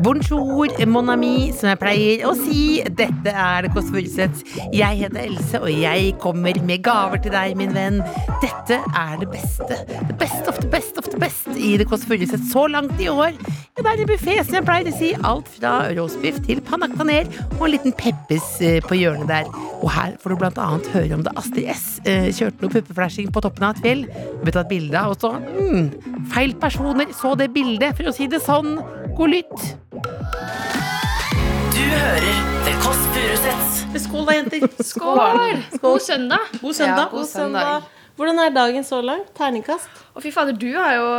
Bonjour, mon ami, som jeg pleier å si. Dette er Det Kåss Furuseth. Jeg heter Else, og jeg kommer med gaver til deg, min venn. Dette er det beste. Det beste of the best of the best i Det Kåss Furuseth så langt i år. Ja, det er en buffé, som jeg pleier å si. Alt fra roastbiff til panna paner og en liten peppes eh, på hjørnet der. Og her får du blant annet høre om da Astrid S eh, kjørte noe puppeflashing på toppen av et fjell. Ble tatt bilde av, og så mm, Feil personer så det bildet, for å si det sånn. God lytt. Du hører The Kåss Furuseths. Skål da, jenter. Skål! God søndag. God søndag. God søndag. Hvordan er dagen så langt? Terningkast? Og fy fader, du har jo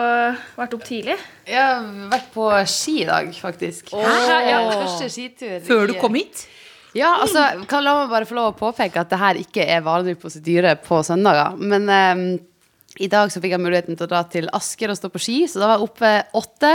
vært opp tidlig. Jeg har vært på ski i dag, faktisk. Ja, første skitur. Før du kom hit? Ja, altså, kan La meg bare få lov å påpeke at det her ikke er vanlig prosedyre på søndager. Men ehm, i dag så fikk jeg muligheten til å dra til Asker og stå på ski, så da var jeg oppe åtte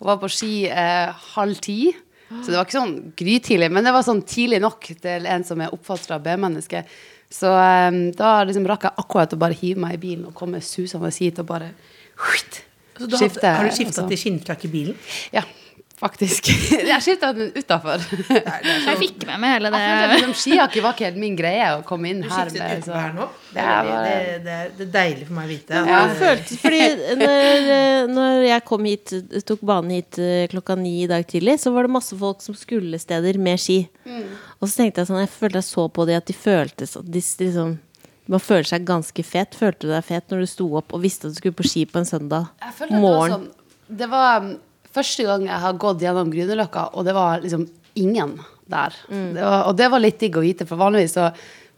og var på ski eh, halv ti. Så det var ikke sånn grytidlig, men det var sånn tidlig nok til en som er oppfostra B-menneske. Så eh, da liksom rakk jeg akkurat å bare hive meg i bilen og komme susende hit og bare skifte. Så du har, har du skifta til skinnfrakk i bilen? Ja, faktisk. Jeg skifta den utafor. Jeg fikk med meg hele følte det. liksom, skijakke var ikke helt min greie å komme inn her med. Så. nå? Det er, det, det, er, det er deilig for meg å vite. Ja. Det føltes, fordi når, eh, når jeg kom hit, tok banen hit eh, klokka ni i dag tidlig, så var det masse folk som skulle steder med ski. Og så tenkte jeg sånn, jeg følte jeg så på dem at de føltes at de liksom Man føler seg ganske fet. Følte du deg fet når du sto opp og visste at du skulle på ski på en søndag Jeg følte at det var sånn Det var um, første gang jeg har gått gjennom Grünerløkka, og det var liksom ingen der. Det var, og det var litt digg å vite, for vanligvis så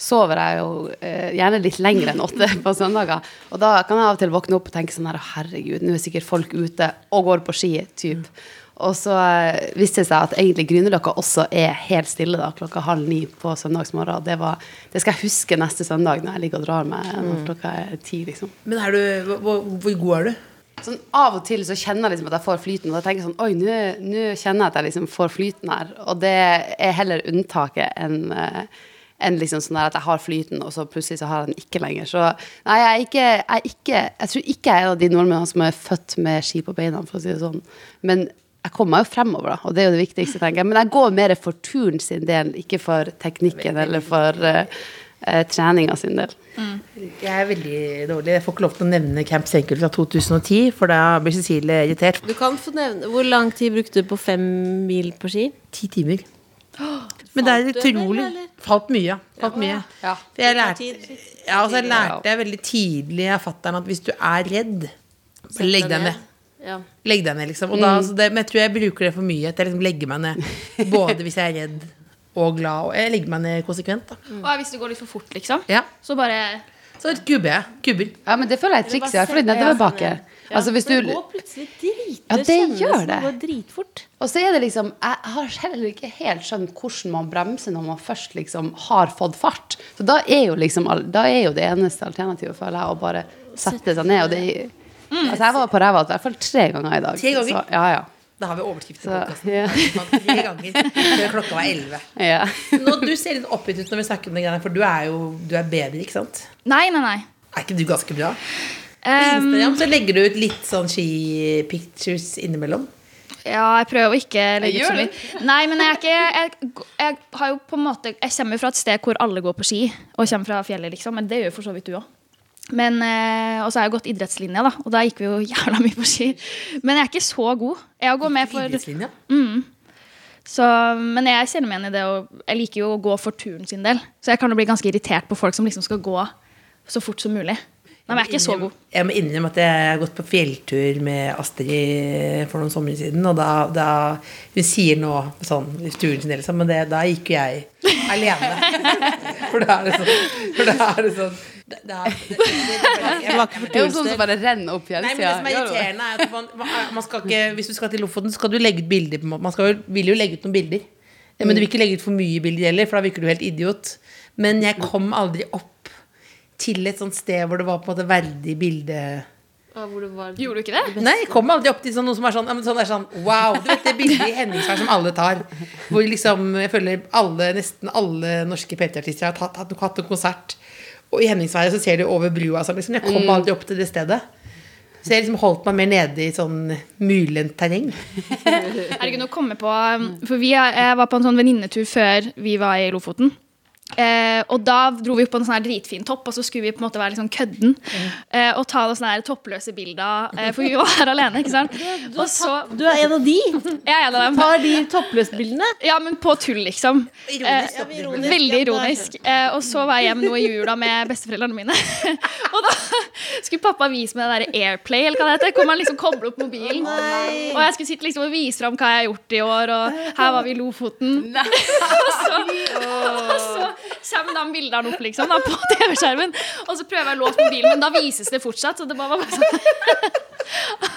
sover jeg jo eh, gjerne litt lenger enn åtte på søndager. Og da kan jeg av og til våkne opp og tenke sånn her, herregud, nå er sikkert folk ute og går på ski, typ. Og så eh, viste det seg at egentlig Grünerløkka også er helt stille da, klokka halv ni på søndagsmorgen. Det, var, det skal jeg huske neste søndag når jeg ligger og drar meg når klokka er ti, liksom. Men er du, hvor, hvor god er du? Sånn, av og til så kjenner jeg liksom at jeg får flyten, og da tenker jeg sånn Oi, nå kjenner jeg at jeg liksom får flyten her. Og det er heller unntaket enn eh, enn liksom sånn at jeg har flyten, og så plutselig så har jeg den ikke lenger. Så nei, jeg er ikke Jeg, er ikke, jeg tror ikke jeg er en av de nordmennene som er født med ski på beina, for å si det sånn. Men jeg kommer meg jo fremover, da, og det er jo det viktigste, tenker jeg. Men jeg går mer for turen sin del, ikke for teknikken eller for uh, treninga sin del. Jeg er veldig dårlig. Jeg får ikke lov til å nevne Camp Senkel fra 2010, for da blir Cecilie irritert. Du kan få nevne Hvor lang tid brukte du på fem mil på ski? Ti timer. Men det er utrolig? Falt mye. Falt mye. Ja. Jeg lærte, ja, og så lærte jeg veldig tidlig av fatter'n at hvis du er redd, bare legg deg ned. Ja. Legg deg ned, liksom. Og da, altså det, men jeg tror jeg bruker det for mye. At jeg liksom legger meg ned. Både hvis jeg er redd og glad. Og jeg legger meg ned konsekvent. Da. Og hvis det går litt for fort, liksom, Ja. så bare Så kubber jeg. Kubber. Ja, men det føler jeg er et triks, Jeg hvert nedover nedoverbakke. Altså hvis du går plutselig drit. Ja, det kjennes gjør det. går dritfort. Og så er det liksom Jeg har heller ikke helt skjønt hvordan man bremser når man først liksom har fått fart. Så da er jo liksom all- Da er jo det eneste alternativet, føler jeg, å bare sette seg ned. Og det Altså, jeg var på ræva i hvert fall tre ganger i dag. Tre ganger? Så, ja, ja. Da har vi overskrift i Så, podkasten. ja. Tre ganger før klokka var elleve. ja. Nå, du ser litt oppgitt ut når vi snakker om det for du er jo du er bedre, ikke sant? Nei, nei, nei. Er ikke du ganske bra? På Um, Instagram så legger du ut litt sånn ski-pictures innimellom. ja, jeg prøver å ikke legge ut så mye. Nei, men jeg er ikke jeg, jeg har jo på en måte Jeg kommer jo fra et sted hvor alle går på ski, og kommer fra fjellet, liksom. Men det gjør jo for så vidt du òg. Men, eh, og så har jeg gått idrettslinja, da, og da gikk vi jo jævla mye på ski. Men jeg er ikke så god. Jeg går med for Idrettslinja. Så, men jeg kjenner meg igjen i det, og jeg liker jo å gå for turen sin del. Så jeg kan jo bli ganske irritert på folk som liksom skal gå så fort som mulig. Nei, men jeg er ikke så god. Jeg må innrømme at jeg har gått på fjelltur med Astrid for noen somre siden. Og da, da Hun sier nå sånn turen sin del, liksom, men det, da gikk jo jeg alene. For da er det sånn, for da er det sånn det, det er, det, det, var ikke er jo sånn som bare renner opp Nei, men det som er irriterende, er at man, man, ikke Hvis du skal til Lofoten, skal du legge ut bilder. På, man skal, vil jo legge ut noen bilder. Men du vil ikke legge ut for mye bilder heller, for da virker du helt idiot. Men jeg kom aldri opp til et sånt sted hvor det var på en måte verdig bilde. Gjorde du ikke det? Nei, jeg kom aldri opp til sånn, noe som er sånn, ja, men sånn, er sånn Wow! Du vet det bildet i Henningsvær som alle tar. Hvor liksom, jeg føler alle, nesten alle norske PT-artister har tatt, hatt, hatt en konsert. Og i Henningsværet så ser du over brua. Så liksom. Jeg kom aldri opp til det stedet. Så jeg liksom holdt meg mer nede i sånn mylendt terreng. er det ikke noe å komme på For vi, jeg var på en sånn venninnetur før vi var i Lofoten. Eh, og da dro vi opp på en sånn her dritfin topp, og så skulle vi på en måte være litt sånn kødden. Eh, og ta noen sånne her toppløse bilder, eh, for vi var her alene. ikke sant? Og så, Du er en av de! jeg er en av dem. Tar de toppløsbildene? Ja, men på tull, liksom. Ironisk, Eh, ironisk. Veldig ironisk. Eh, og så var jeg hjemme nå i jula med besteforeldrene mine. og da skulle pappa vise meg det der Airplay, eller hva det heter. Hvor man liksom kobler opp mobilen. og jeg skulle sitte liksom og vise fram hva jeg har gjort i år, og her var vi i Lofoten. og, så, og så kommer de bildene opp liksom da, på TV-skjermen, og så prøver jeg å låse mobilen, men da vises det fortsatt. Så det bare var bare sånn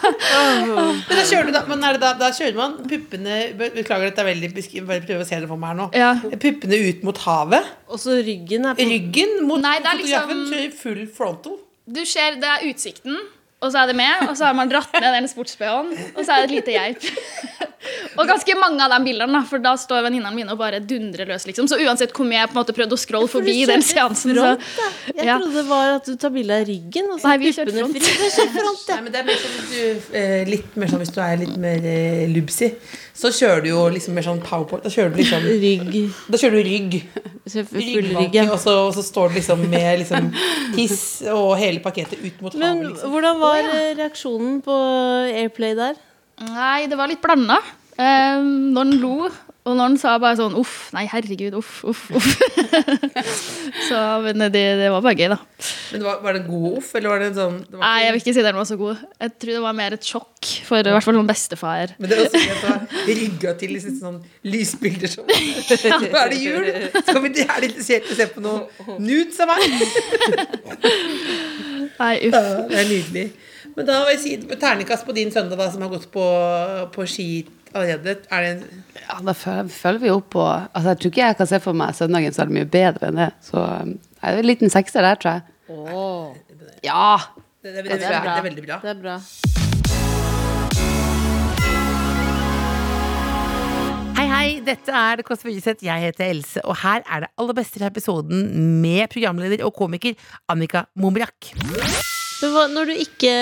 Men da kjører, du da, men er det da, da kjører man puppene Beklager, dette er veldig bare prøver å se det for meg her nå. Ja. Puppene ut mot havet. Og så ryggen er på Ryggen mot Nei, fotografen. liksom- full frontal. Du ser, det er utsikten, og så er det med, og så har man dratt ned den sports-BH-en, og så er det et lite geip. og ganske mange av de bildene, for da står venninnene mine og bare dundrer løs, liksom. Så uansett kom jeg på en måte prøvde å scrolle forbi den seansen, så. Jeg Ja. trodde det var at du tar bilde av ryggen. Og så Nei, vi kjørte front. fri. Det er front, ja. Nei, men det er mer sånn hvis du eh, Litt mer sånn hvis du er litt mer eh, lubsy, så kjører du jo liksom mer sånn powerpoint. Da kjører du liksom Rygg. Da kjører du rygg. Så Full rygg, Ryggvalke, ja. og, så, og så står det liksom med liksom tiss og hele pakketet ut mot Men. Liksom. hvordan var eh, reaksjonen på Airplay der? Nei, det var litt blanda. Um, når den lo, og når han sa bare sånn uff, nei, herregud, uff, uff, uff. så, men det, det var bare gøy, da. Men det var, var det en god uff, eller var det en sånn det var Nei, jeg vil ikke si den var så god. Jeg tror det var mer et sjokk for i hvert fall noen bestefar. Men det er også gøy at du har rygga til liksom sånn lysbilder som Nå er det jul! Skal vi er litt interessert i å se på noe nudes av meg? Nei, uff. Ja, det er nydelig. Men da vil jeg si terningkast på din søndag da, som har gått på, på ski allerede. Er det en Ja, da følger, vi opp på Altså, jeg tror ikke jeg kan se for meg søndagen så er det mye bedre enn det. Så um, det er en liten sekser der, tror jeg. Ja! det, det, det, det, det er veldig bra. Det er bra. Hei, hei, dette er Det Kåss Furuseth. Jeg heter Else, og her er det aller beste fra episoden med programleder og komiker Annika Momrak. Men hva, når, du ikke,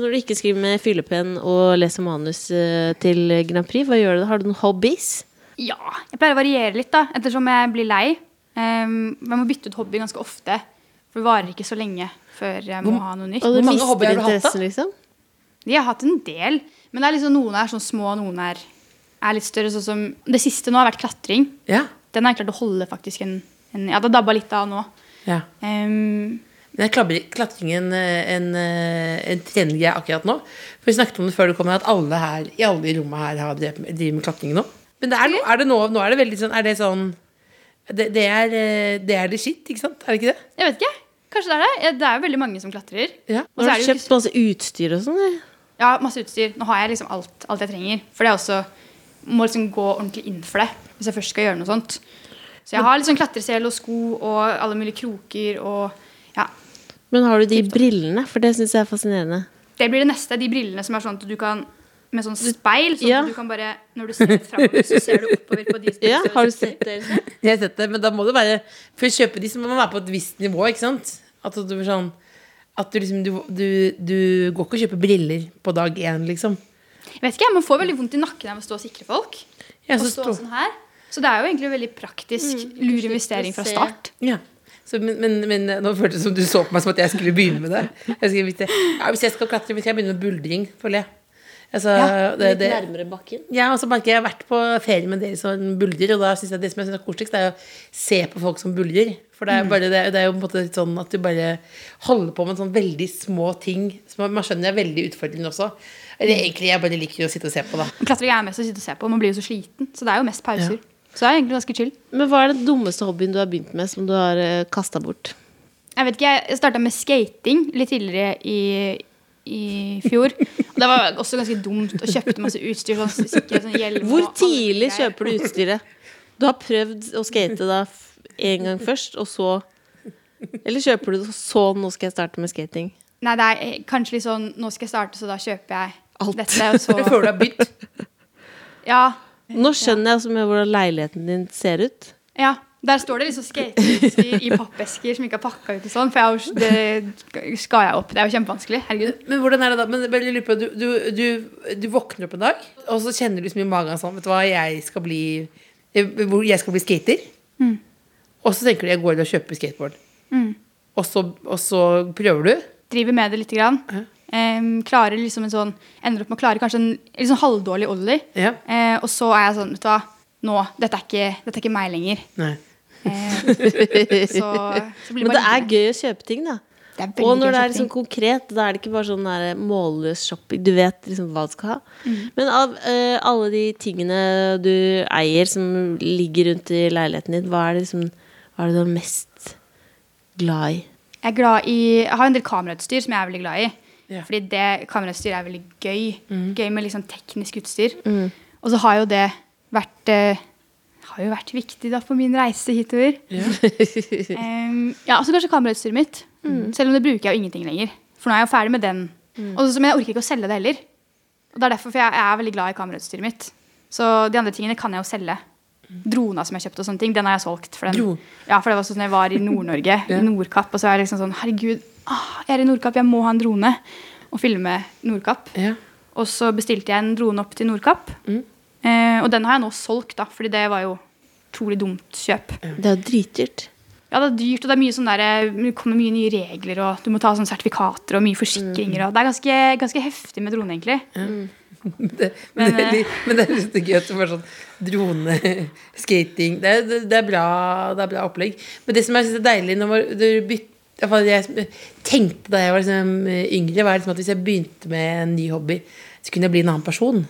når du ikke skriver med fyllepenn og leser manus eh, til Grand Prix, hva gjør du da? Har du noen hobbies? Ja, jeg pleier å variere litt da, ettersom jeg blir lei. Um, jeg må bytte ut hobby ganske ofte, for det varer ikke så lenge før jeg må ha noe nytt. Hvor mange hobbyer har du hatt, da? liksom? De har hatt en del, men det er liksom noen er sånn små, noen er, er litt større. Sånn som det siste nå har vært klatring. Ja. Den har jeg klart å holde faktisk en, en Ja, det dabba litt av nå. ja. Um, Men er klabber- klatringen en, en, en jeg akkurat nå? For Vi snakket om det før du kom at alle her i alle i rommet her har drevet driver med klatring nå. Men det er, no, er det nå, nå er det veldig sånn Er det sånn det, det, er, eh, det er det shit, ikke sant? Er det ikke det? jeg vet ikke. Kanskje det er det. Det er jo veldig mange som klatrer. Ja. Og så Har du kjøpt masse utstyr og sånn? Ja, masse utstyr. Nå har jeg liksom alt, alt jeg trenger. For det er også må liksom gå ordentlig inn for det hvis jeg først skal gjøre noe sånt. Så jeg har liksom klatresel og sko og alle mulige kroker og ja. Men har du de brillene? For det syns jeg er fascinerende. Det blir det neste. De brillene som er sånn at du kan med sånn speil, sånn Ja. at du kan bare Når du ser framover, så ser du oppover på de Ja, Har du sett det? Jeg har sett det, men da må du være For å kjøpe de så må man være på et visst nivå, ikke sant? At du blir sånn At du liksom Du, du, du går ikke og kjøper briller på dag én, liksom. Jeg vet ikke, Man får veldig vondt i nakken av å stå og sikre folk. Ja, så og stå- sånn her. Så det er jo egentlig veldig praktisk. Lur investering fra start. Ja. Så, men, men, men nå føltes det som du så på meg som at jeg skulle begynne med det. Jeg skulle, hvis, jeg, ja, hvis jeg skal klatre, hvis jeg begynner med buldring, føler jeg. Altså, ja, Litt det, nærmere bakken? ja, og så merker jeg jeg har vært på ferie med dere som buldrer, og da synes jeg det som jeg synes er koseligst, er å se på folk som buldrer. For det er, bare, det, det er jo på en måte litt sånn at du bare holder på med sånne veldig små ting som man- man skjønner er veldig utfordrende også. Eller egentlig jeg bare liker å sitte og se på, da. Klatring er mest å sitte og se på. Man blir jo så sliten. Så det er jo mest pauser. Så det er egentlig ganske chill. Men hva er den dummeste hobbyen du har begynt med, som du har uh, kasta bort? Jeg vet ikke, jeg starta med skating litt tidligere i, i fjor. Og det var også ganske dumt. Og kjøpte masse utstyr. Sånn, sikker, sånn hjelm Hvor tidlig kjøper du utstyret? Du har prøvd å skate da én en gang først, og så Eller kjøper du det, så nå skal jeg starte med skating? Nei, det er eh, kanskje litt sånn Nå skal jeg starte, så da kjøper jeg Alt. dette. Og så Før du har begynt. Ja. Nå skjønner jeg altså med hvordan leiligheten din ser ut. ja. Der står det liksom skateutstyr i pappesker som ikke er pakka ut og sånn. For jeg, jo- det skal jeg opp. Det er jo kjempevanskelig. Herregud. Men hvordan er det da? Men jeg bare lurer på, du, du, du, du våkner opp en dag, og så kjenner du liksom i magen sånn Vet du hva, jeg skal bli jeg, jeg skal bli skater. Og så tenker du jeg går inn og kjøper skateboard. Og, så, og så prøver du. Driver med det lite grann. Em, klarer liksom en sånn Ender opp med å klare kanskje en sånn halvdårlig ollie. Ja. Uh, og så er jeg sånn, vet du hva. Nå, dette er ikke, dette er ikke meg lenger. Nei. Uh, så, så blir Men det bare er gøy å kjøpe ting, da. Det er Og når det er liksom konkret, da er det ikke bare sånn der målløs shopping. Du vet liksom hva du skal ha. Mm. Men av uh, alle de tingene du eier som ligger rundt i leiligheten din, hva er det liksom Hva er det du er mest glad i? Jeg, er glad i, jeg har en del kamerautstyr som jeg er veldig glad i. Ja. Fordi det kamerautstyret er veldig gøy. Gøy med liksom teknisk utstyr. Og så har jo det vært eh, har jo vært viktig da på min reise hitover. Em, ja, altså kanskje kamerautstyret mitt. Selv om det bruker jeg jo ingenting lenger. For nå er jeg jo ferdig med den. Og så, men jeg orker ikke å selge det heller. Og det er derfor, for jeg, jeg er veldig glad i kamerautstyret mitt. Så de andre tingene kan jeg jo selge. Drona som jeg kjøpte og sånne ting, den har jeg solgt. For, den, ja, for det var sånn jeg var i Nord-Norge, i Nordkapp, og så er jeg liksom sånn Herregud, ah, jeg er i Nordkapp, jeg må ha en drone. Og filme Nordkapp. Ja. Og så bestilte jeg en drone opp til Nordkapp. Eh, og den har jeg nå solgt, da, fordi det var jo utrolig dumt kjøp. Det er jo dritdyrt. Ja, det er dyrt, og det er mye sånn der, det kommer mye nye regler, og du må ta sånne sertifikater og mye forsikringer. Og det er ganske, ganske heftig med drone, egentlig. Det, men, det litt- men det er litt gøy at det var sånn droneskating det det, det, er bra, det bra opplegg. Men det som jeg synes er deilig når du byt- i hvert fall jeg tenkte da jeg var liksom yngre, var liksom at hvis jeg begynte med en ny hobby, så kunne jeg bli en annen person.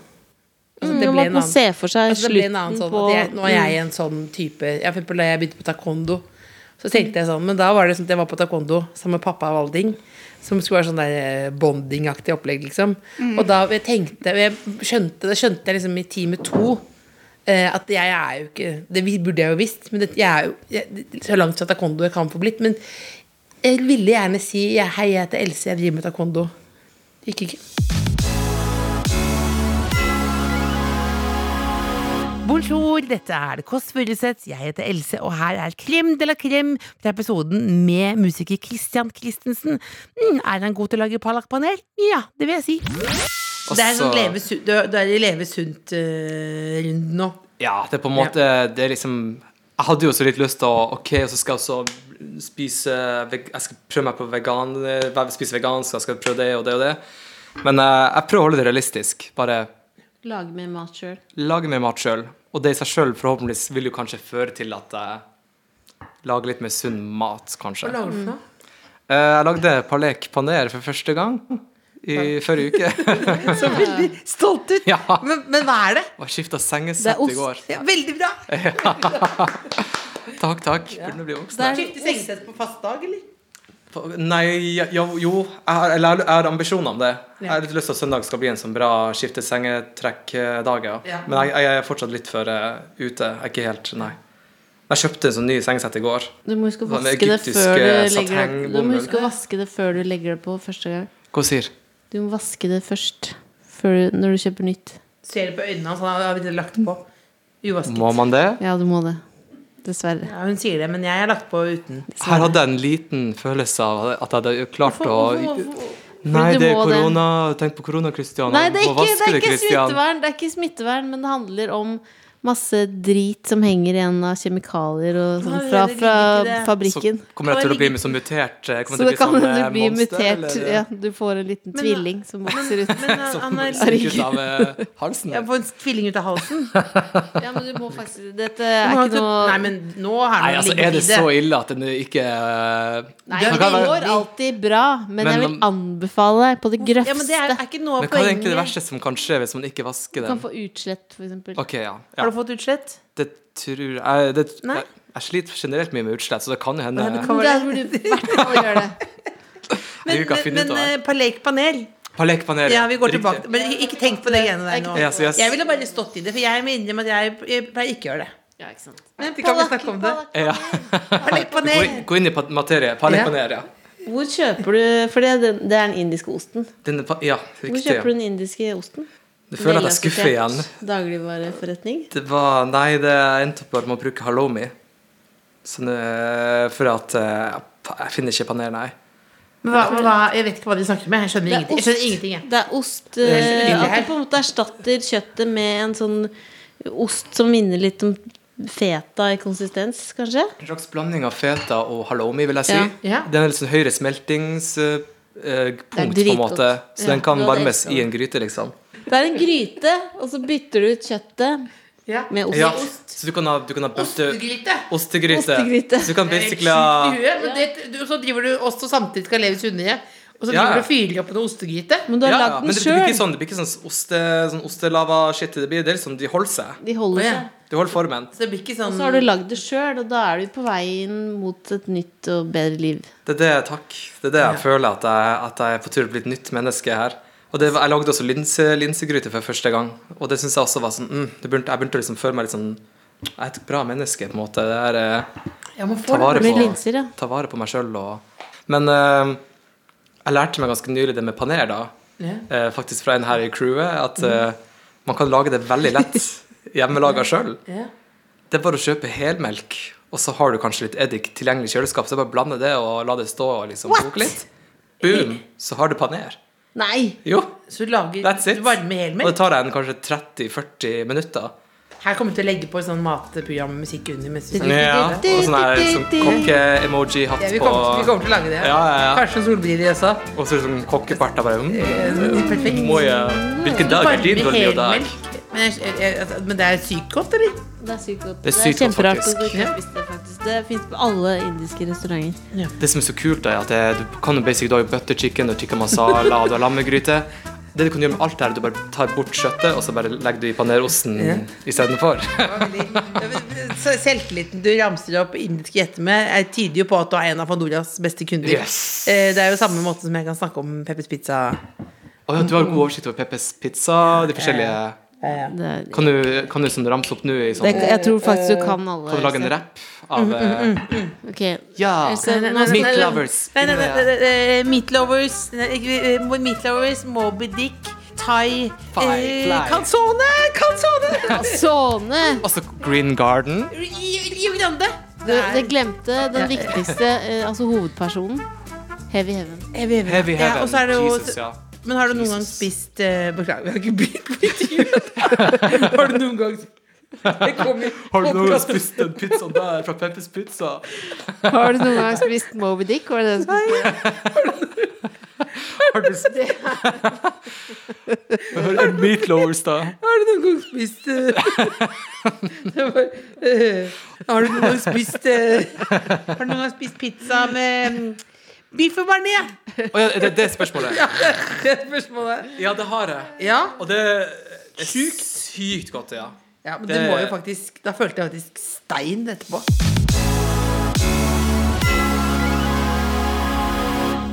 Altså, det Mm, ble en annen- se for seg altså, slutten sånn på jeg, Nå er jeg en sånn type jeg, for eksempel Da jeg begynte på taekwondo, så tenkte jeg sånn Men da var det sånn at jeg var på taekwondo sammen med pappa og Valding. Som skulle være sånn der eh, bonding-aktig opplegg, liksom. Og da jeg tenkte jeg skjønte, Da skjønte jeg liksom i time to. eh, At jeg er jo ikke Det burde jeg jo visst, men det, jeg er jo jeg, så langt fra taekwondo jeg kan få blitt. Men jeg ville gjerne si Hei, jeg heter Else, jeg driver med taekwondo. Det gikk ikke. Bonjour, dette er Det Kåss Furuseth. Jeg heter Else, og her er Krem de la Krem fra episoden med musiker Christian Christensen. Mm, er han god til å lage palakpanel? Ja, det vil jeg si. Det er sånn leve, du, du er i Leve sunt-runden nå. Ja, det er på en måte Det er liksom Jeg hadde jo så litt lyst til å Ok, og så skal jeg også spise Jeg skal prøve meg på vegan eh, Spise vegansk, jeg skal prøve det og det og det. Men uh, jeg prøver å holde det realistisk. Bare Lage mer mat sjøl. lage mer mat sjøl. Og det i seg sjøl forhåpentligvis vil jo kanskje føre til at jeg lager litt mer sunn mat, kanskje. Hva lager du for noe? Eh, Jeg lagde palek paner for første gang i forrige uke. Så veldig stolt ut. Ja. Men, men hva er det? Jeg skifta sengesett i går. Ja, veldig bra. Takk, takk. Burde bli voksen. Det Skifte sengesett på fast dag, eller? Nei, ja, jo, jo jeg, har, eller jeg har ambisjoner om det. Jeg har litt lyst til at søndag skal bli en sånn bra skifte sengetrekk-dag. Ja. Ja. Men jeg, jeg er fortsatt litt for uh, ute. Jeg er ikke helt Nei. Jeg kjøpte en sånn ny sengesett i går. Du må huske å Sånn vaske det før du eh, legger det. Du må huske å vaske det før du legger det på første gang. Hva sier Du må vaske det først før du, når du kjøper nytt. Ser det på øynene hans, han har vi lagt på. Uvasket. Må man det? Ja, du må det. Dessverre. Ja, hun sier det, men jeg har lagt på uten. Her hadde jeg en liten følelse av at jeg hadde klart å Nei, Fordi du det er korona. Tenk på korona, Kristian. Nei, det er, ikke, det, er ikke smittevern, det er ikke smittevern, men det handler om masse drit som henger igjen av kjemikalier og sånn fra, fra fabrikken. Så kommer jeg til å bli med sånn mutert eh, Så det kan bli sånn du blir eh, monster, mutert. Ja, du får en liten Men- tvilling som vokser ut. Men men, Som han er ut av eh, halsen. Jeg får en tvilling ut av halsen. Ja, men du må faktisk Dette er ikke noe Nei, men nå er Nei, det altså, er det så ille at den ikke uh, Nei, det går alltid bra, men, Men jeg vil anbefale på det Ja, men det er, er ikke noe av Men hva er egentlig det verste som kan skje hvis man ikke vasker Du kan få utslett, for eksempel. Ok, ja. Har du fått utslett? Det tror jeg det, Nei. jeg, jeg sliter generelt mye med utslett, så det kan jo hende Ja, det kan der burde du i hvert fall gjøre det. Men, men, men eh, Palekpanel. Ja, vi går riktig. tilbake Men ikke, tenk på det greiene der nå. Yes, yes. Jeg ville bare stått i det, for jeg må innrømme at jeg, jeg pleier ikke å gjøre det. Ja, ikke sant. Men kan vi snakke om det? Ja. Palekpanel. Gå, inn- gå inn i materie. Palekpanel, ja. Hvor kjøper du For det den, det er den indiske osten. Den, ja, riktig, Hvor kjøper du den indiske osten? Du føler at jeg skuffer igjen. Dagligvareforretning. Det var Nei, det endte opp med å bruke halloumi. Så For at eh, Jeg finner ikke paner, nei. Men hva, hva, jeg vet ikke hva de snakker med. Jeg skjønner er ingenting. Jeg skjønner ingenting jeg. Det er ost er så eh, At du på en måte erstatter kjøttet med en sånn ost som minner litt om feta i konsistens, kanskje? En slags blanding av feta og halloumi, vil jeg si. Ja. Ja. Det er litt sånn høyere smeltingspunkt, på en måte. Så Ja, den kan varmes i en gryte, liksom. Det er en gryte, og så bytter du ut kjøttet Ja. med ost. Ja, så du kan ha, du kan ha bøtte Ostegryte. Ostegryte. Ostegryte. Så du kan basically ha du, så driver du også samtidig skal leve sunnere. Og så Ja, driver ja. du og fyrer opp en ostegryte. Men du har ja, ja, lagd men den det blir ikke sjøl. sånn, det blir ikke sånn, oste, sånn ostelava-shit. Det blir det liksom, de holder seg. De holder seg. De holder formen. Så det blir ikke sånn Og så har du lagd det sjøl, og da er du på veien mot et nytt og bedre liv. Det er det, takk. Det er det jeg føler, at jeg, at jeg er på tur til å bli et nytt menneske her. Og det, jeg lagde også linse, linsegryte for første gang, og det syns jeg også var sånn mm, det begynte, Jeg begynte å liksom føle meg litt sånn Jeg er et bra menneske, på en måte. Det er eh, Ja, man ta vare, på, linser, ja. ta vare på meg sjøl og Men eh, jeg lærte meg ganske nylig det med paner, da. Yeah. Eh, faktisk fra en her i crewet, at eh, man kan lage det veldig lett hjemmelaga sjøl. Yeah. Det er bare å kjøpe helmelk, og så har du kanskje litt eddik tilgjengelig i kjøleskap. Så bare blande det og la det stå og liksom koke litt. Boom! Så har du paner. Nei! Jo, Så du lager that's it. du varmer Og det tar deg en kanskje 30-40 minutter. Her kommer vi til å legge på sånn matprogrammusikk under. Mens vi snakker. Ja, og sånn her sånn kokke-emoji-hatt Ja, vi, på kommer, vi kommer til å lage det. Ja, ja, ja. Kanskje noen solbriller også. Og så sånn kokkeparter bare mm, Eh, Perfekt. må jeg, Hvilken dag er din dårlige dag? Men, altså, men det er sykt godt, eller? Det er sykt godt. Det er sykt godt, kjemperart faktisk. at du ikke har spist det, faktisk. Det fins på alle indiske restauranter. Det som er så kult, er at det, du kan jo basic, du har butter chicken, du har tikka masala, du har lammegryte. Det du kan gjøre med alt her, er at du bare tar bort kjøttet, og så bare legger du i panerosten Ja. istedenfor. Selvtilliten du ramser opp indiske gjetter med, er- tyder jo på at du er en av Fandoras beste kunder. Yes. Eh, Det er jo samme måte som jeg kan snakke om Peppers Pizza. Å ja, du har god oversikt over Peppers Pizza, de forskjellige Det Kan du, kan du sånn ramse opp nå i sånn det, jeg tror faktisk du kan alle. Kan du lage en rapp av mm. Ok. Ja! Else, Nei, nå Meat nei, nei. lovers. Nei, Meat Lovers, eh, Meat Lovers, Moby Dick, Thai Fly, eh. Calzone! Calzone! Altså Green Garden. Rio Grande. Du, det glemte den viktigste, eh, altså hovedpersonen. Heavy Heaven. Heavy Heaven. Heavy Ja, og så er det jo Jesus, ja. Men har du noen gang spist eh, Beklager, vi har ikke begynt på intervjuet. Har du noen gang Det kom i Har du noen gang spist den pizzaen der fra Peppers Pizza? Har du noen gang spist Moby Dick? Var det det du skulle si? Har du Hør en Meat Lovers, da. Har du noen gang spist eh, det var, eh, Har du noen gang spist eh, Har du noen gang spist pizza med mm, biff og bearnés? Oh, ja, er det det spørsmålet? Det er spørsmålet. Ja, det har jeg. Ja. Og det er sykt, sykt godt, ja. ja, men det Det- må jo faktisk Da følte jeg faktisk stein etterpå.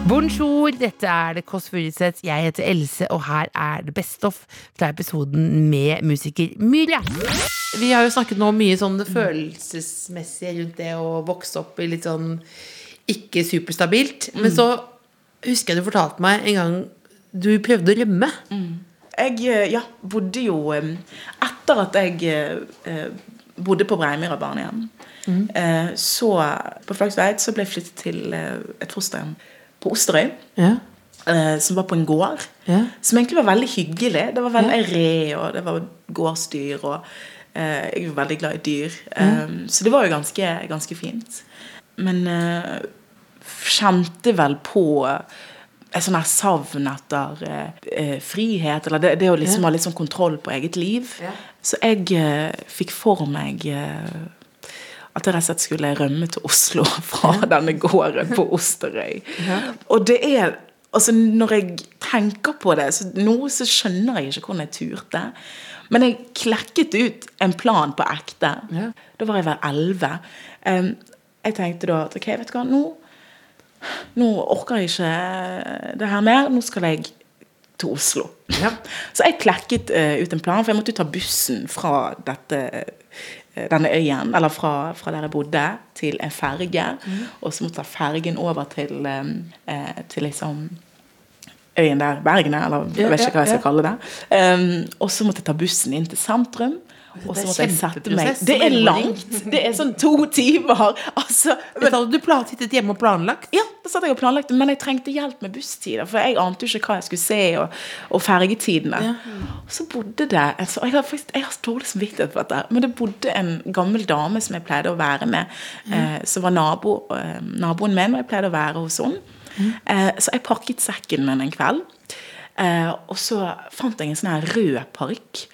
Bonjour, dette er Det Kåss Furuseths. Jeg heter Else, og her er det Best of fra episoden med musiker Myhre. Vi har jo snakket nå mye sånn det følelsesmessige rundt det å vokse opp i litt sånn ikke superstabilt. Men så husker jeg du fortalte meg en gang du prøvde å rømme. Jeg eh, ja, bodde jo eh, Etter at jeg eh, bodde på Breimyra barnehjem, eh, så på Flagsveit så ble jeg flyttet til eh, et fosterhjem på Osterøy. Ja. eh, Som var på en gård. Ja. Som egentlig var veldig hyggelig. Det var veldig re, og det var gårdsdyr. Og eh, jeg er veldig glad i dyr. Eh, så det var jo ganske, ganske fint. Men eh, kjente vel på et sånn her savn etter eh, eh, frihet, eller det, det å liksom ha litt sånn kontroll på eget liv. Ja. Så jeg eh, fikk for meg eh, at jeg rett og slett skulle rømme til Oslo fra denne gården på Osterøy. Og det er Altså, når jeg tenker på det så Nå så skjønner jeg ikke hvordan jeg turte. Men jeg klekket ut en plan på ekte. Ja. Da var jeg vel elleve. Em, jeg tenkte da at ok, vet du hva, nå nå orker jeg ikke det her mer. Nå skal jeg til Oslo. Ja. Så jeg klekket uh, ut en plan, for jeg måtte jo ta bussen fra dette eh, denne øyen, eller fra, fra der jeg bodde, til en ferge. Og så måtte jeg ta fergen over til, eh, eh, til liksom øyen der, Bergene, eller jeg vet ikke hva jeg skal kalle det. Um, og så måtte jeg ta bussen inn til sentrum. Og så måtte jeg sette meg Det er langt! Det er sånn to timer! Altså, Men hadde du plan, sittet hjemme og planlagt? ja, da satt jeg og planlagt men jeg trengte hjelp med busstider. For jeg ante jo ikke hva jeg skulle se, og, og fergetidene. Og så bodde det altså, Jeg har faktisk jeg har dårlig samvittighet for dette, men det bodde en gammel dame som jeg pleide å være med, eh, som var nabo, eh, naboen min, og jeg pleide å være hos henne. Eh, så jeg pakket sekken min en kveld, eh, og så fant jeg en sånn her rød parykk.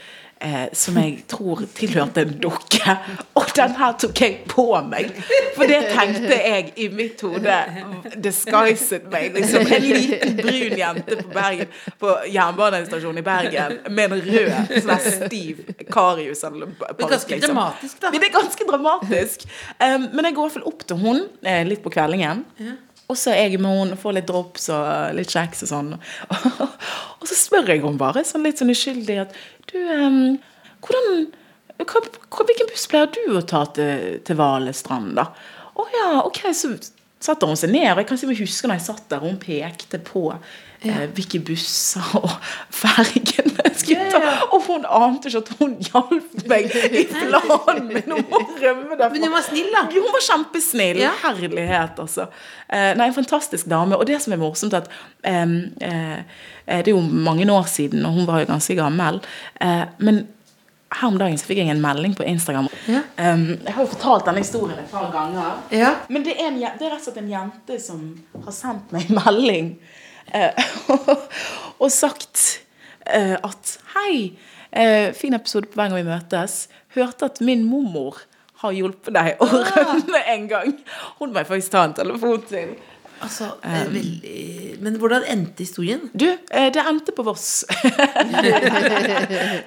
Eh, som jeg tror tilhørte en dukke. Og den her tok jeg på meg! For det tenkte jeg i mitt hode disguiset meg. Liksom en liten brun jente på Bergen På jernbanestasjonen i Bergen med en rød, sånn stiv Karius. eller parykk, ganske liksom. dramatisk, da. Det er ganske dramatisk. Um, men jeg går i hvert fall opp til hun eh, litt på kveldingen. Og så er jeg med henne og får litt drops og litt kjeks og sånn. og så spør jeg henne bare, sånn litt sånn uskyldig, at du um, hvordan, hva, Hvilken buss pleier du å ta til, til Valestrand, da? Å ja, ok, så satte hun seg ned. Og jeg kan si meg husker når jeg satt der, og hun pekte på eh, hvilke busser og fergene jeg skulle ta. Og hun ante ikke at hun hjalp meg i planen min om å rømme derfra. Men hun var snill, da. Hun var kjempesnill. Ja. Herlighet, altså. Eh, nei, en fantastisk dame. Og det som er morsomt, at um, eh, Det er jo mange år siden, og hun var jo ganske gammel. Uh, men her om dagen så fikk jeg en melding på Instagram. Em, jeg har jo fortalt denne historien et par ganger. Ja. Men det er, en, det er rett og slett en jente som har sendt meg en melding uh, og sagt eh, at Hei, eh, fin episode på hver gang vi møtes. Hørte at min mormor har hjulpet deg å rømme en gang. Hun må jeg faktisk ta en telefon til. Altså, det er veldig... Men hvordan endte historien? Du, eh, det endte på Voss.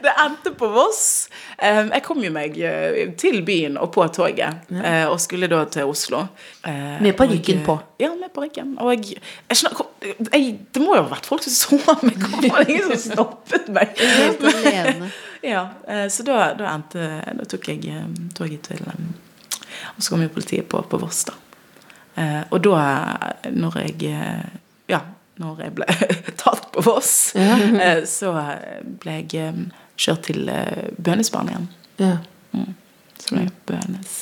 det endte på Voss. Eh, Jeg kom jo meg eh, til byen og på toget, ja. og skulle da til Oslo. Eh, Med parykken på. Ja, med parykken. Og jeg, jeg, skjønner- jeg Det må jo ha vært folk som så meg. Var det ingen som stoppet meg? Helt alene. Ja, eh, så da, da endte Da tok jeg eh, toget til eh, Og så kom jo politiet på, på Voss, da. Eh, og da, når jeg eh, Ja, når jeg ble tatt på Voss, eh, så ble jeg kjørt til Bønesbarn igjen. Ja. Så ble jeg Bønes.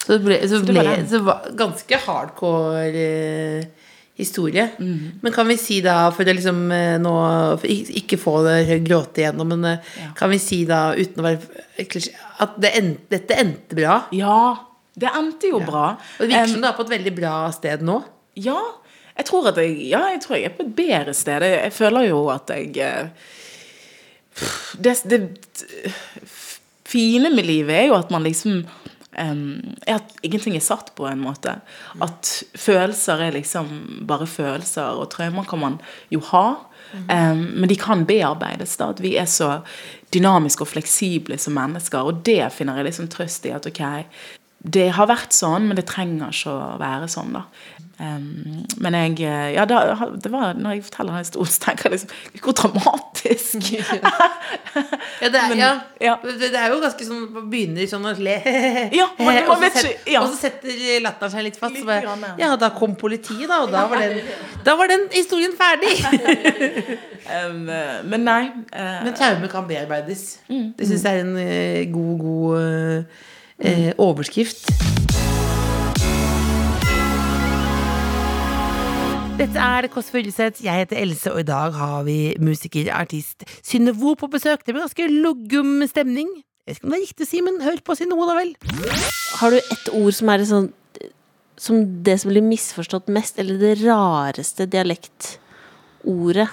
Så det ble, så det ble var så var ganske hardcore historie. Mm. Men kan vi si da, for å liksom nå Ikke få det gråte igjennom, men ja. kan vi si da, uten å være klisjé, at det endte, dette endte bra? Ja, det endte jo bra. Og det virker som du er på et veldig bra sted nå. Ja, jeg tror jeg, ja, jeg tror jeg er på et bedre sted. Jeg, føler jo at jeg eh, det, det fine med livet er jo at man liksom er At ingenting er satt på en måte. At følelser er liksom bare følelser, og traumer kan man jo ha. Um, men de kan bearbeides. da, At vi er så dynamiske og fleksible som mennesker. Og det finner jeg liksom trøst i. At ok, det har vært sånn, men det trenger ikke å være sånn, da. Um, men jeg eh, Ja, da, det var, når jeg forteller den historien, så tenker jeg liksom Hvor dramatisk! Ja, det er, Men- ja. ja. Det, det er jo ganske sånn Man begynner sånn å le. Ja, man, man og, så vet set, ikke- ja. og så setter latteren seg litt fast. Litt bare, grann, ja. da kom politiet, da, og da var den, da var den historien ferdig. Eh, men nei. Uh, Men traume kan bearbeides. Mm. Det syns jeg er en uh, god, god eh, eh, overskrift. Dette er Kåss Furuseth. Jeg heter Else, og i dag har vi musikerartist Synne Vo på besøk. Det blir ganske loggum stemning. Jeg vet ikke om det er riktig å si, men hør på Synne Vo, da vel. Har du et ord som er sånn Som det som blir misforstått mest, eller det rareste dialektordet?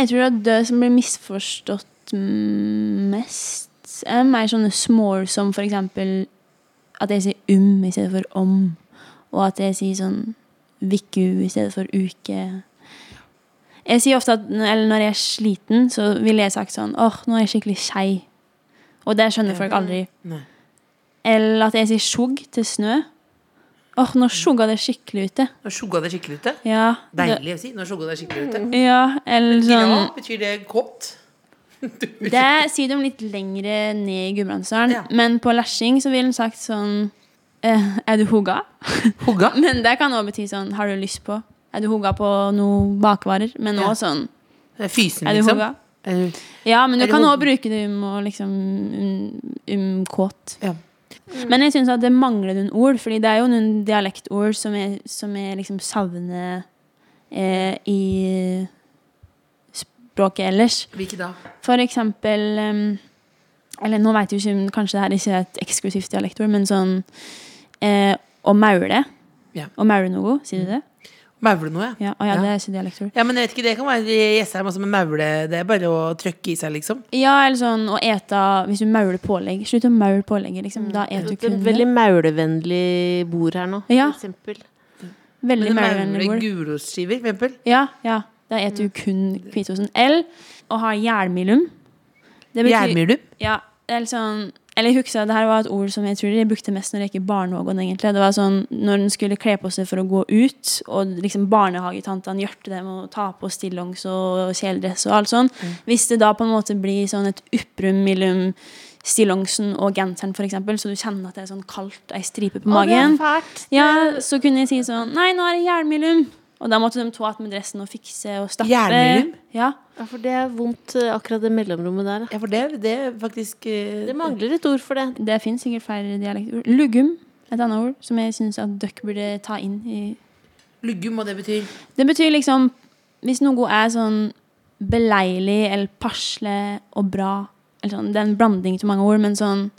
Jeg tror det er det som blir misforstått mest, er mer sånne small som for eksempel at jeg sier um i stedet for om, og at jeg sier sånn viku i stedet for uke. Jeg sier ofte at eller når jeg er sliten, så ville jeg sagt sånn åh, nå er jeg skikkelig skei. Og det skjønner folk aldri. Nei. Eller at jeg sier sjugg til snø. Åh, nå sjugga det skikkelig ute. Nå sjugga det skikkelig ute. Ja, Deilig å si. Nå sjugga det skikkelig ute. ja eller sånn Ja, betyr det godt? Det sier de litt lengre ned i Gudbrandsdalen. Ja. Men på Lashing så ville han sagt sånn eh, Er du hugga? hugga? Men det kan også bety sånn Har du lyst på? Er du hugga på noe bakvarer? Men Ja. også sånn Fysen, Er du liksom. Hugga? Er du- Ja, men du kan òg bruke det om å liksom um, um, kåt. Ja. Men jeg syns at det mangler noen ord, Fordi det er jo noen dialektord som jeg, som jeg liksom savner eh, i språket ellers. Hvilke da? For eksempel um, Eller nå vet du jo ikke om kanskje det her ikke er et eksklusivt dialektord, men sånn eh, Å maule. Ja. Å maule noe, sier du det? Maule noe, ja. Ja, å, ja, Ja. det er ikke dialektord. Ja, men jeg vet ikke, Det kan være Jessheim også med maule. Det er bare å trykke i seg, liksom. Ja, eller sånn å ete Hvis du mauler pålegg. Slutt å maule pålegget, liksom. Da eter du Det kun et det. veldig maulevennlig bord her nå, Ja. for eksempel. Veldig Men maulevennlig maule bord. gulrotskiver, for eksempel. Ja, ja. Da eter du kun hvitosten. Eller å ha jernmilum. Det betyr-. Ja, det er litt sånn Eller jeg husker, det her var et ord som jeg tror de brukte mest når jeg gikk i barnehagen. egentlig. Det var sånn, Når en skulle kle på seg for å gå ut, og liksom barnehagetantene hjalp dem å ta på stillongs og kjeledress og alt sånn. Hvis det da på en måte blir sånn et opprum mellom stillongsen og genseren, for eksempel, så du kjenner at det er sånn kaldt, ei stripe på magen, fælt. ja, så kunne jeg si sånn Nei, nå er det jernmilum. Og da måtte de to att med dressen og fikse og stappe. Jernmilum? Ja. Ja, for det er vondt, eh, akkurat det mellomrommet der. Ja, for det, det er faktisk uh, Det mangler et ord for det. Det finnes sikkert flere dialektord. Lugum, et annet ord som jeg syns at dere burde ta inn i Luggum, og det betyr Det betyr liksom Hvis noe er sånn beleilig eller passelig og bra eller sånn, Det er en blanding til mange ord, men sånn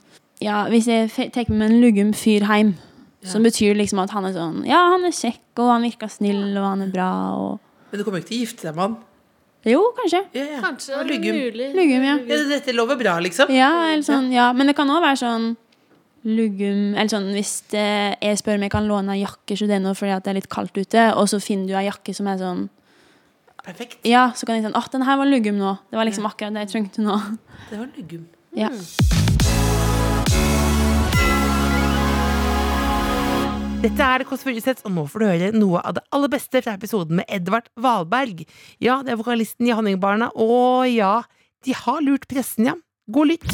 Ja, hvis jeg tar med meg en lugum fyr hjem, så betyr liksom at han er sånn Ja, han er kjekk, og han virker snill, og han er bra, og Men du kommer ikke til å gifte deg med han? Jo, kanskje. Ja, ja. Kanskje er mulig. Lugum, ja. Ja, dette lover bra, liksom. Ja, eller sånn, ja. Men det kan òg være sånn lugum Eller sånn hvis det, jeg spør om jeg kan låne ei jakke, så det er noe fordi at det er litt kaldt ute, og så finner du ei jakke som er sånn Perfekt. Ja, så kan jeg sånn Å, den her var lugum nå. Det var liksom akkurat det jeg trengte nå. Det var lugum Ja. Dette er Kåss Furuseths, og nå får du høre noe av det aller beste fra episoden med Edvard Valberg. Ja, det er vokalisten i Honningbarna, og ja, de har lurt pressen, ja. God lytt.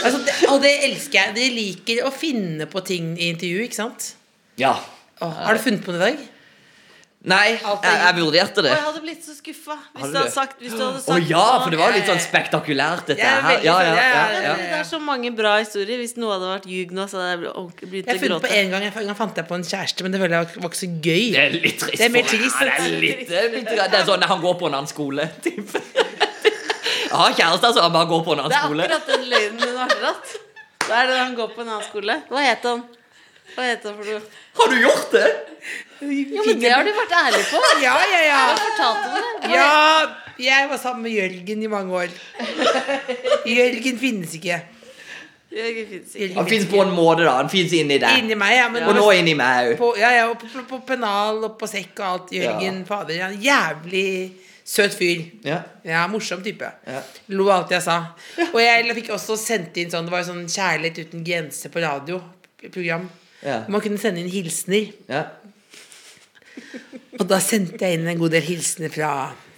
Altså, det, og det elsker jeg. De liker å finne på ting i intervju, ikke sant? Ja. Åh, har du funnet på noe i dag? Nei, jeg, jeg vurderte det. Og jeg hadde blitt så skuffa hvis du hadde sagt, hvis du hadde Å ja, for det var litt sånn spektakulært, dette er her. Ja, ja, sånn, ja, ja. Det er så mange bra historier. Hvis noe hadde vært ljug nå, så hadde jeg begynt å gråte. en gang, en gang fant jeg på en kjæreste, men det føler jeg var ikke så gøy. Det er litt trist. Det er mer trist. Ja, det, er litt, det, er litt, det er sånn han går på en annen skole. typ. Jeg har kjæreste, altså. han bare går på en annen skole. Det er akkurat den løgnen hun har dratt. Da er det han går på en annen skole. Hva het han? Hva heter det for noe? Har du gjort det? Ja, men det har du vært ærlig på. Ja, ja, ja. Hva Ja, jeg var sammen med Jørgen i mange år. Jørgen finnes ikke. Jørgen finnes ikke. Han fins på en måte, da. Han fins inni deg. Inni meg, ja. Men Og nå inni meg òg. på, ja, ja, og på, på, på pennal og på sekk og alt. Jørgen, fader. Ja, jævlig søt fyr. Ja. Ja, morsom type. Ja. Lo av alt jeg sa. Og jeg fikk også sendt inn sånn Det var jo sånn Kjærlighet uten grenser på radio. Program. Ja. Man kunne sende inn hilsener. ja. Og da sendte jeg inn en god del hilsener fra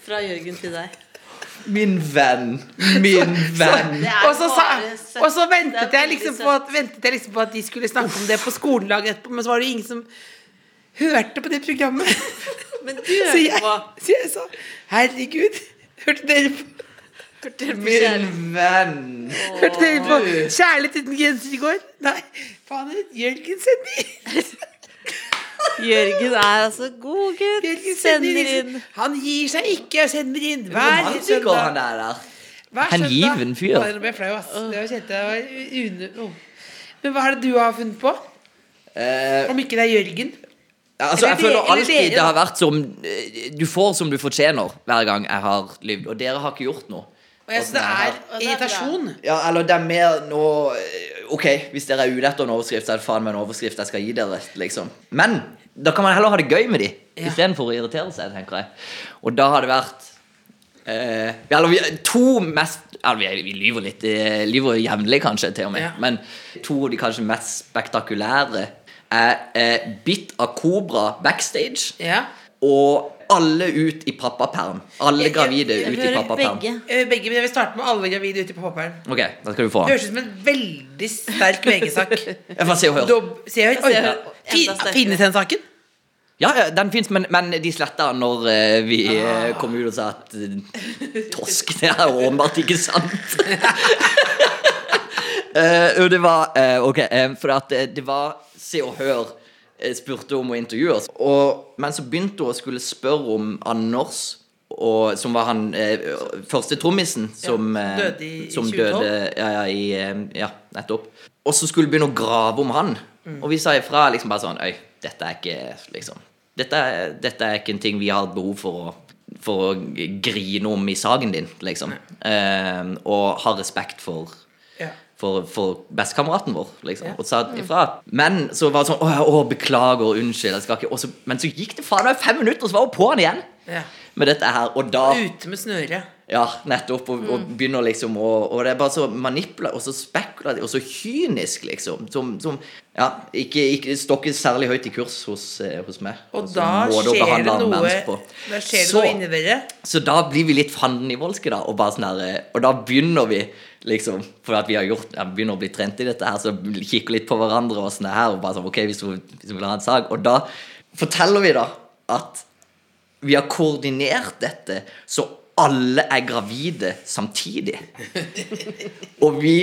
Fra Jørgen til deg. Min venn. Min venn. Og så, sa, og så ventet, jeg liksom på at, ventet jeg liksom på at de skulle snakke om det på skolelaget etterpå, men så var det ingen som hørte på det programmet. Men du jeg, på. så jeg sa herregud, hørte dere på, På Min kjærlighet? venn. hørte dere på Kjærlighet uten grenser i går? Nei, faen fader, Jørgen sender Jørgen er altså god gutt. Jørgen Sender sender inn. inn. Han gir seg ikke og sender inn hver Romantiker, han søndag. der. der. Hver hengiven søndag. fyr. Å, Nå ble jeg flau, ass. Det var kjente jeg var une... oh. Men hva er det du har funnet på? Eh, Om ikke det er Jørgen? Ja, altså, jeg Eller føler eller alltid dere, det har vært som eh, Du får som du fortjener hver gang jeg har lyvd, og dere har ikke gjort noe. Og jeg synes det er er irritasjon. Ja, eller det er mer nå eh, Ok, hvis dere er ute etter en overskrift, så er det faen meg en overskrift jeg skal gi dere, liksom. Men da kan man heller ha det gøy med de, Ja. istedenfor å irritere seg, tenker jeg. Og da har det vært eh, eller vi, to mest eller vi, vi lyver litt, eh, lyver jevnlig kanskje, til og med. Ja. Men to av de kanskje mest spektakulære er eh, bitt av kobra backstage Ja. og alle ut i pappaperm. Alle gravide ut i pappaperm. Eh, Begge, men jeg vil starte med alle gravide ut i pappaperm. Ok, da skal du få. Det høres ut som en veldig sterk VG-sak. Se og hør. Se og hør. Finnes den saken? Ja, den fins, men, men de sletta den når eh, vi ah. kom ut og sa at eh, Tosk, det er åpenbart ikke sant. uh, det var uh, Ok, eh, for at eh, det var Se og Hør eh, spurte om å intervjue oss. Og, men så begynte hun å skulle spørre om Anders, og, som var han eh, første trommisen som, eh, døde i- i som 2012. døde ja, ja, i, eh, ja, nettopp. Og så skulle begynne å grave om han. Og vi sa ifra liksom bare sånn Øy, dette er ikke liksom dette, dette er ikke en ting vi har behov for å for å grine om i saken din, liksom. Eh, og ha respekt for Ja. For, for bestekameraten vår, liksom. Og sa ifra. Men så var det sånn Å, å beklager, unnskyld, jeg skal ikke og så, Men så gikk det faen meg fem minutter, og så var hun på han igjen Ja. med dette her. Og da Ute med snøret. Ja, nettopp. Og, og begynner liksom å Og det er bare så manipulativt og så spekulativt og så kynisk, liksom. Som, som ja, ikke, ikke står særlig høyt i kurs hos, eh, hos meg. Og Altså, da skjer det noe. Da skjer det Så- noe inni dere. så da blir vi litt fandenivoldske, da. Og, bare sånn her, eh, og da begynner vi liksom For at vi har gjort, jeg begynner å bli trent i dette her, så kikker litt på hverandre og sånn her. Og bare sånn, ok, hvis hun, hvis hun vil ha en sag. Og da forteller vi da at vi har koordinert dette så alle er gravide samtidig. Og vi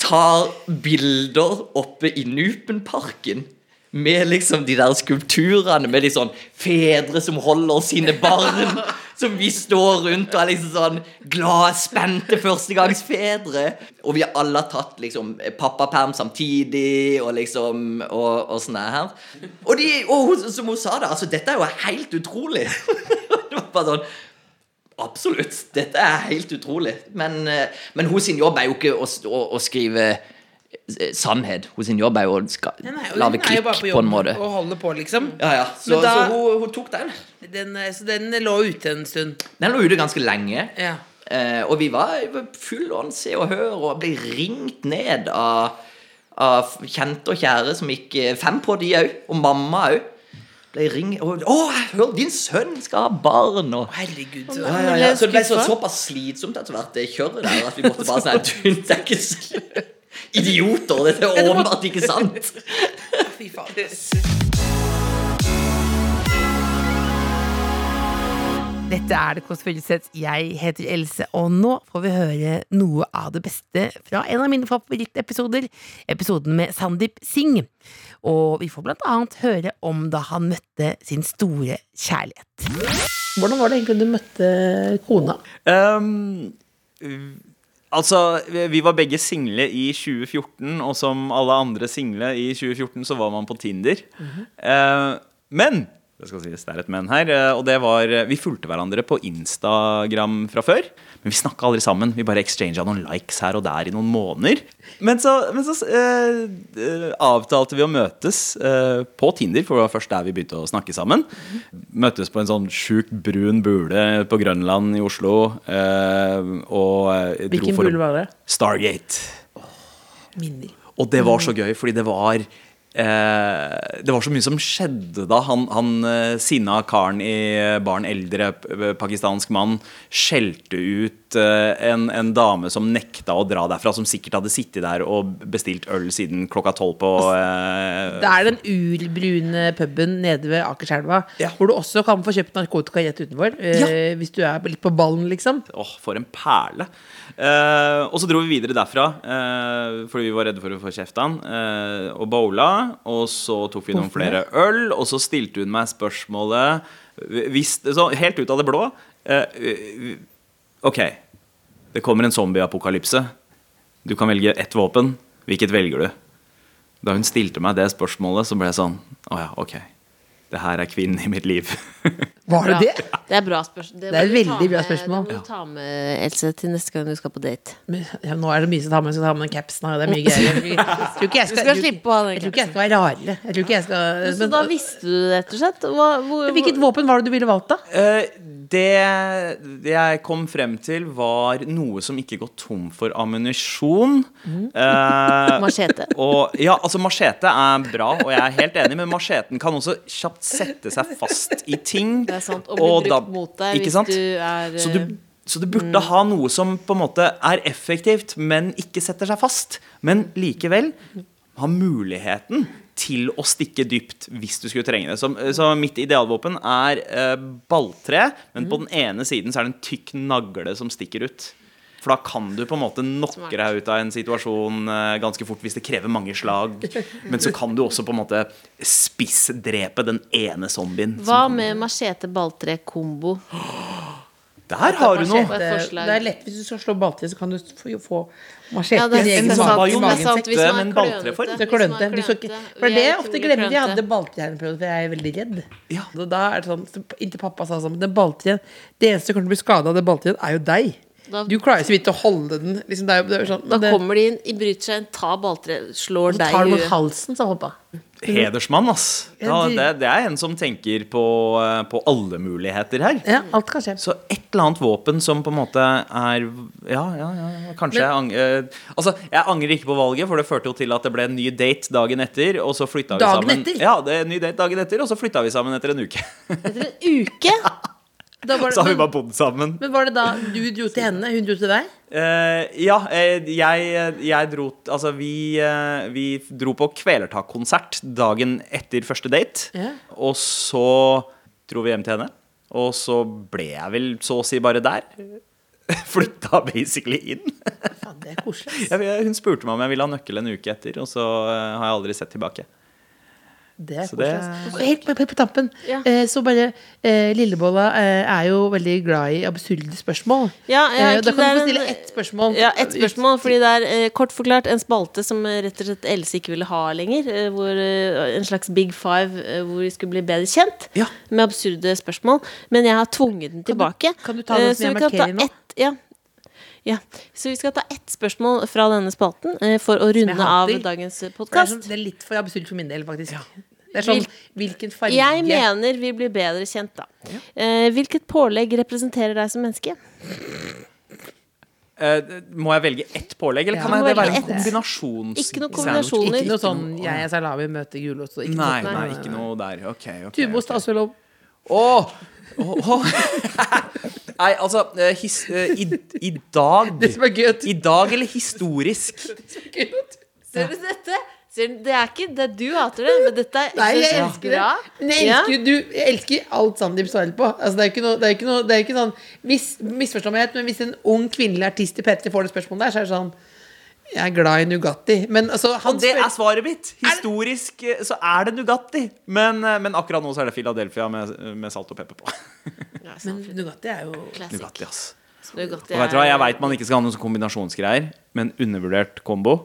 tar bilder oppe i Nupenparken med liksom de der skulpturene med de sånn fedre som holder sine barn. Som vi står rundt og er liksom sånn glade, spente førstegangsfedre. Og vi har alle tatt liksom pappaperm samtidig og liksom og, og sånn her. Og, de, og hun- som hun sa det, altså dette er jo helt utrolig. det var bare sånn Absolutt. Dette er helt utrolig. Men, eh, men sin jobb er jo ikke å, å, å skrive sannhet. Hun sin jobb er jo å lage klikk på, jobb en måte. Og holde på, liksom. Ja, ja. Så, da- så hun, hun tok den. Den, eh, så den lå ute en stund. Den lå ute ganske lenge. Ja. Eh, og vi var full on Se og Hør og ble ringt ned av, av kjente og kjære som gikk eh, fem på de òg. Og mamma òg. Ble ringt og 'Å, hør, din sønn skal ha barn!' Og, Herregud. ja, ja, ja. Så det ble så, såpass slitsomt etter hvert, det kjøret der, at vi måtte bare sånn «Du, Det er ikke så Idioter! Dette er åpenbart ikke sant. Fy faen. Dette er Det Kåss Furuseth. Jeg heter Else, og nå får vi høre noe av det beste fra en av mine favorittepisoder, episoden med Sandeep Singh. Og vi får blant annet høre om da han møtte sin store kjærlighet. Hvordan var det egentlig du møtte kona? Ehm, altså, vi- var begge single i 2014, og som alle andre single i 2014, så var man på Tinder. Eh, men det skal sies, det er et men her. eh, Og det var Vi fulgte hverandre på Instagram fra før. Men vi snakka aldri sammen. Vi bare exchanga noen likes her og der i noen måneder. Men så, men så eh, eh, avtalte vi å møtes eh, på Tinder, for det var først der vi begynte å snakke sammen. Møttes på en sånn sjukt brun bule på Grønland i Oslo. eh, og eh, dro Hvilken bule var det? Stargate. Minner. Og det var så gøy, fordi det var eh, Det var så mye som skjedde da. Han, han eh, sinna karen i Barn eldre, pakistansk mann, skjelte ut eh, en, en dame som nekta å dra derfra, som sikkert hadde sittet der og bestilt øl siden klokka tolv på eh, Det er den urbrune puben nede ved Akerselva, hvor du også kan få kjøpt narkotika rett utenfor. eh, Hvis du er litt på ballen, liksom. Åh, for en perle. Eh, og så dro vi videre derfra, uh, fordi vi var redde for å få kjeft av han. eh, og bowla. Og så tok vi noen flere øl, og så stilte hun meg spørsmålet hvis, så Helt ut av det blå. OK, det kommer en zombieapokalypse. Du kan velge ett våpen. Hvilket velger du? Da hun stilte meg det spørsmålet, så ble jeg sånn Å ja, ok. Det her er kvinnen i mitt liv. Var det det? Det er bra spørsmål. Det er et veldig bra spørsmål. Det må du ta med, Else, til neste gang du skal på date. Men, ja, nå er det mye som tar med. Skal ta med den capsen. Det er mye greier. Jeg tror ikke- jeg jeg Du skal slippe den Jeg tror ikke jeg skal være rarere. Jeg tror ikke jeg skal Så da visste du det, rett og slett? Hva, hvor, Hvilket våpen var det du ville valgt, da? Eh, det, det jeg kom frem til, var noe som ikke går tom for ammunisjon. Eh, Machete. og, ja, altså Machete er bra, og jeg er helt enig, men macheten kan også kjapt sette seg fast i ting. Det er sant. Og bli brukt da- mot deg ikke hvis du er Så du, eh, så du burde ha noe som på en måte er effektivt, men ikke setter seg fast. Men likevel ha muligheten til å stikke dypt hvis du skulle trenge det. Så, så mitt idealvåpen er eh, balltre, men på den ene siden så er det en tykk nagle som stikker ut. For da kan du på en måte knocke deg ut av en situasjon eh, ganske fort hvis det krever mange slag. Men så kan du også på en måte spissdrepe den ene zombien. Hva med machete balltre kombo? Der har du noe! Det, det er lett hvis du skal slå balltre, så kan du få, få machete Ja, det er i egen mage- er er men balltreform. klønete. Det klønete. For det er er ofte glemmer jeg hadde balltre her for jeg er veldig redd. Ja. Da er det sånn, Inntil pappa sa sånn Det balltreen Det eneste som kommer til å bli skada av det balltreen, er jo deg. Da- Du klarer jo så vidt å holde den. Liksom, det er det er sånn, Da det, kommer de inn, bryter seg inn, tar balltreet, slår deg tar mot halsen, sa hoppa. Hedersmann, ass. Ja, det, det er en som tenker på, eh, på alle muligheter her. Ja, alt kan skje. Så et eller annet våpen som på en måte er Ja, ja, ja kanskje jeg angrer Altså, jeg angrer ikke på valget, for det førte jo til at det ble en ny date dagen etter, og så flytta vi Dagen sammen. etter? Ja, det er en ny date dagen etter, og så flytta vi sammen etter en uke. Etter en uke? Det, Så har vi bare bodd sammen. men var det da du dro til henne, hun dro til deg? Uh, ja, eh, jeg, jeg dro Altså, vi, uh, vi dro på Kvelertak-konsert dagen etter første date. Yeah. Og så dro vi hjem til henne. Og så ble jeg vel så å si bare der. Flytta basically inn. Faen, det er koselig. hun spurte meg om jeg ville ha nøkkel en uke etter, og så har jeg aldri sett tilbake. Det er Så det- helt på, på, på tampen, Ja. eh, så bare eh, Lillebolla eh, er jo veldig glad i absurde spørsmål. Ja, ja, eh, da kan du få stille ett spørsmål. Ja, ett spørsmål, fordi det er eh, kort forklart en spalte som eh, rett og slett Else ikke ville ha lenger. Eh, hvor, eh, en slags Big Five eh, hvor vi skulle bli bedre kjent Ja. med absurde spørsmål. Men jeg har tvunget den tilbake. kan du ta den Eh, som så jeg kan ta markerer nå? ett- ja. Ja. Så vi skal ta ett spørsmål fra denne spalten eh, for å runde av dagens podkast. Det er, sånn, det er litt for absurd for min del, faktisk. Det er sånn, hvilken farge Jeg mener vi blir bedre kjent, da. Eh, hvilket pålegg representerer deg som menneske? Uh, må jeg velge ett pålegg, eller Ja. kan jeg, det være en kombinasjonssandwich? Ikke noen kombinasjoner. Ikke noe sånn jeg er salami, møter gulost og ikke Nei, noe nei, ikke noe der. Ok, ok. Tubost er også lov. Åh! Åh. Nei, altså eh, his, eh, i, I dag Det som er gøy, at- I dag eller historisk? Ser du dette? Ser du, det er ikke det du hater det, men dette er Nei, jeg elsker det. bra. Men jeg elsker, du, jeg elsker alt Sandeep svarer på. Altså, det er ikke noe, det er ikke noe, det er ikke sånn mis, misforståelighet, men hvis en ung kvinnelig artist i P3 får det spørsmålet der, så er det sånn Jeg er glad i Nugatti. Men altså, han Og det er svaret mitt! Historisk eh, så er det Nugatti. Men, eh, men akkurat nå så er det Philadelphia med, med salt og pepper på. Men Nugatti er jo Classic. Nugatti, ass. Nugatti Og vet du hva, er- Jeg veit man ikke skal ha noen sånn kombinasjonsgreier, men undervurdert kombo.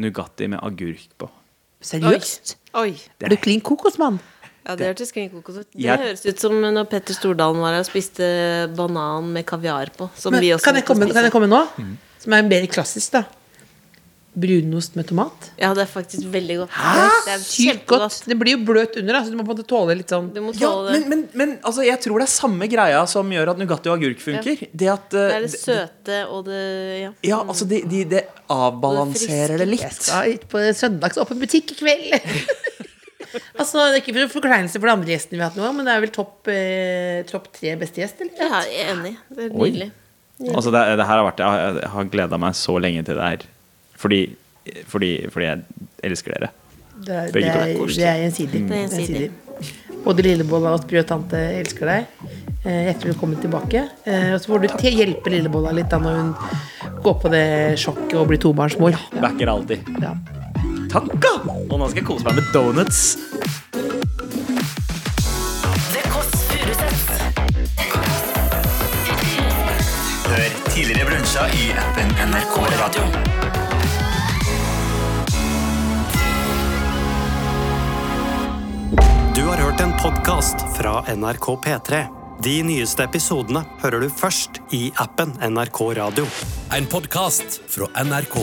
Nugatti med agurk på. Seriøst? Oi. Er du klin kokosmann? Ja, det hørtes ut. Det Jeg- høres ut som når Petter Stordalen var her og spiste banan med kaviar på. Som Men, vi også kan, jeg komme, kan jeg komme nå? Som er mer klassisk, da. Brunost med tomat. Ja, det er faktisk veldig godt. Hæ? Det er Sykt godt. Det blir jo bløt under, så du må på en måte tåle litt sånn Du må Ja, det. men, men, men altså, jeg tror det er samme greia som gjør at Nugatti og agurk funker. Det at eh, Det er det søte og det Ja. Ja, altså det, de, de avbalanserer det det, litt. skal ut på søndagsåpen butikk i kveld. altså, det er ikke for forkleinelse for de andre gjestene vi har hatt nå, men det er vel topp eh, topp tre beste gjest, eller? Ja, jeg er enig. Det er nydelig. Altså det, det her har vært Jeg har, jeg har gleda meg så lenge til det her. Fordi, fordi, fordi jeg elsker dere. Det er, det Begge to er, det er gjensidig. Er gjensidig. Både Lillebolla og Sprø tante elsker deg. Eh, Hjertelig velkommen tilbake. Eh, Og så får du til hjelpe Lillebolla litt da når hun går på det sjokket og blir tobarnsmor. Backer alltid. Ja. Takka! Og nå skal jeg kose meg med donuts. Hør tidligere brunsja i appen NRK Radio. Du har hørt en podkast fra NRK P3. De nyeste episodene hører du først i appen NRK Radio. En podkast fra NRK.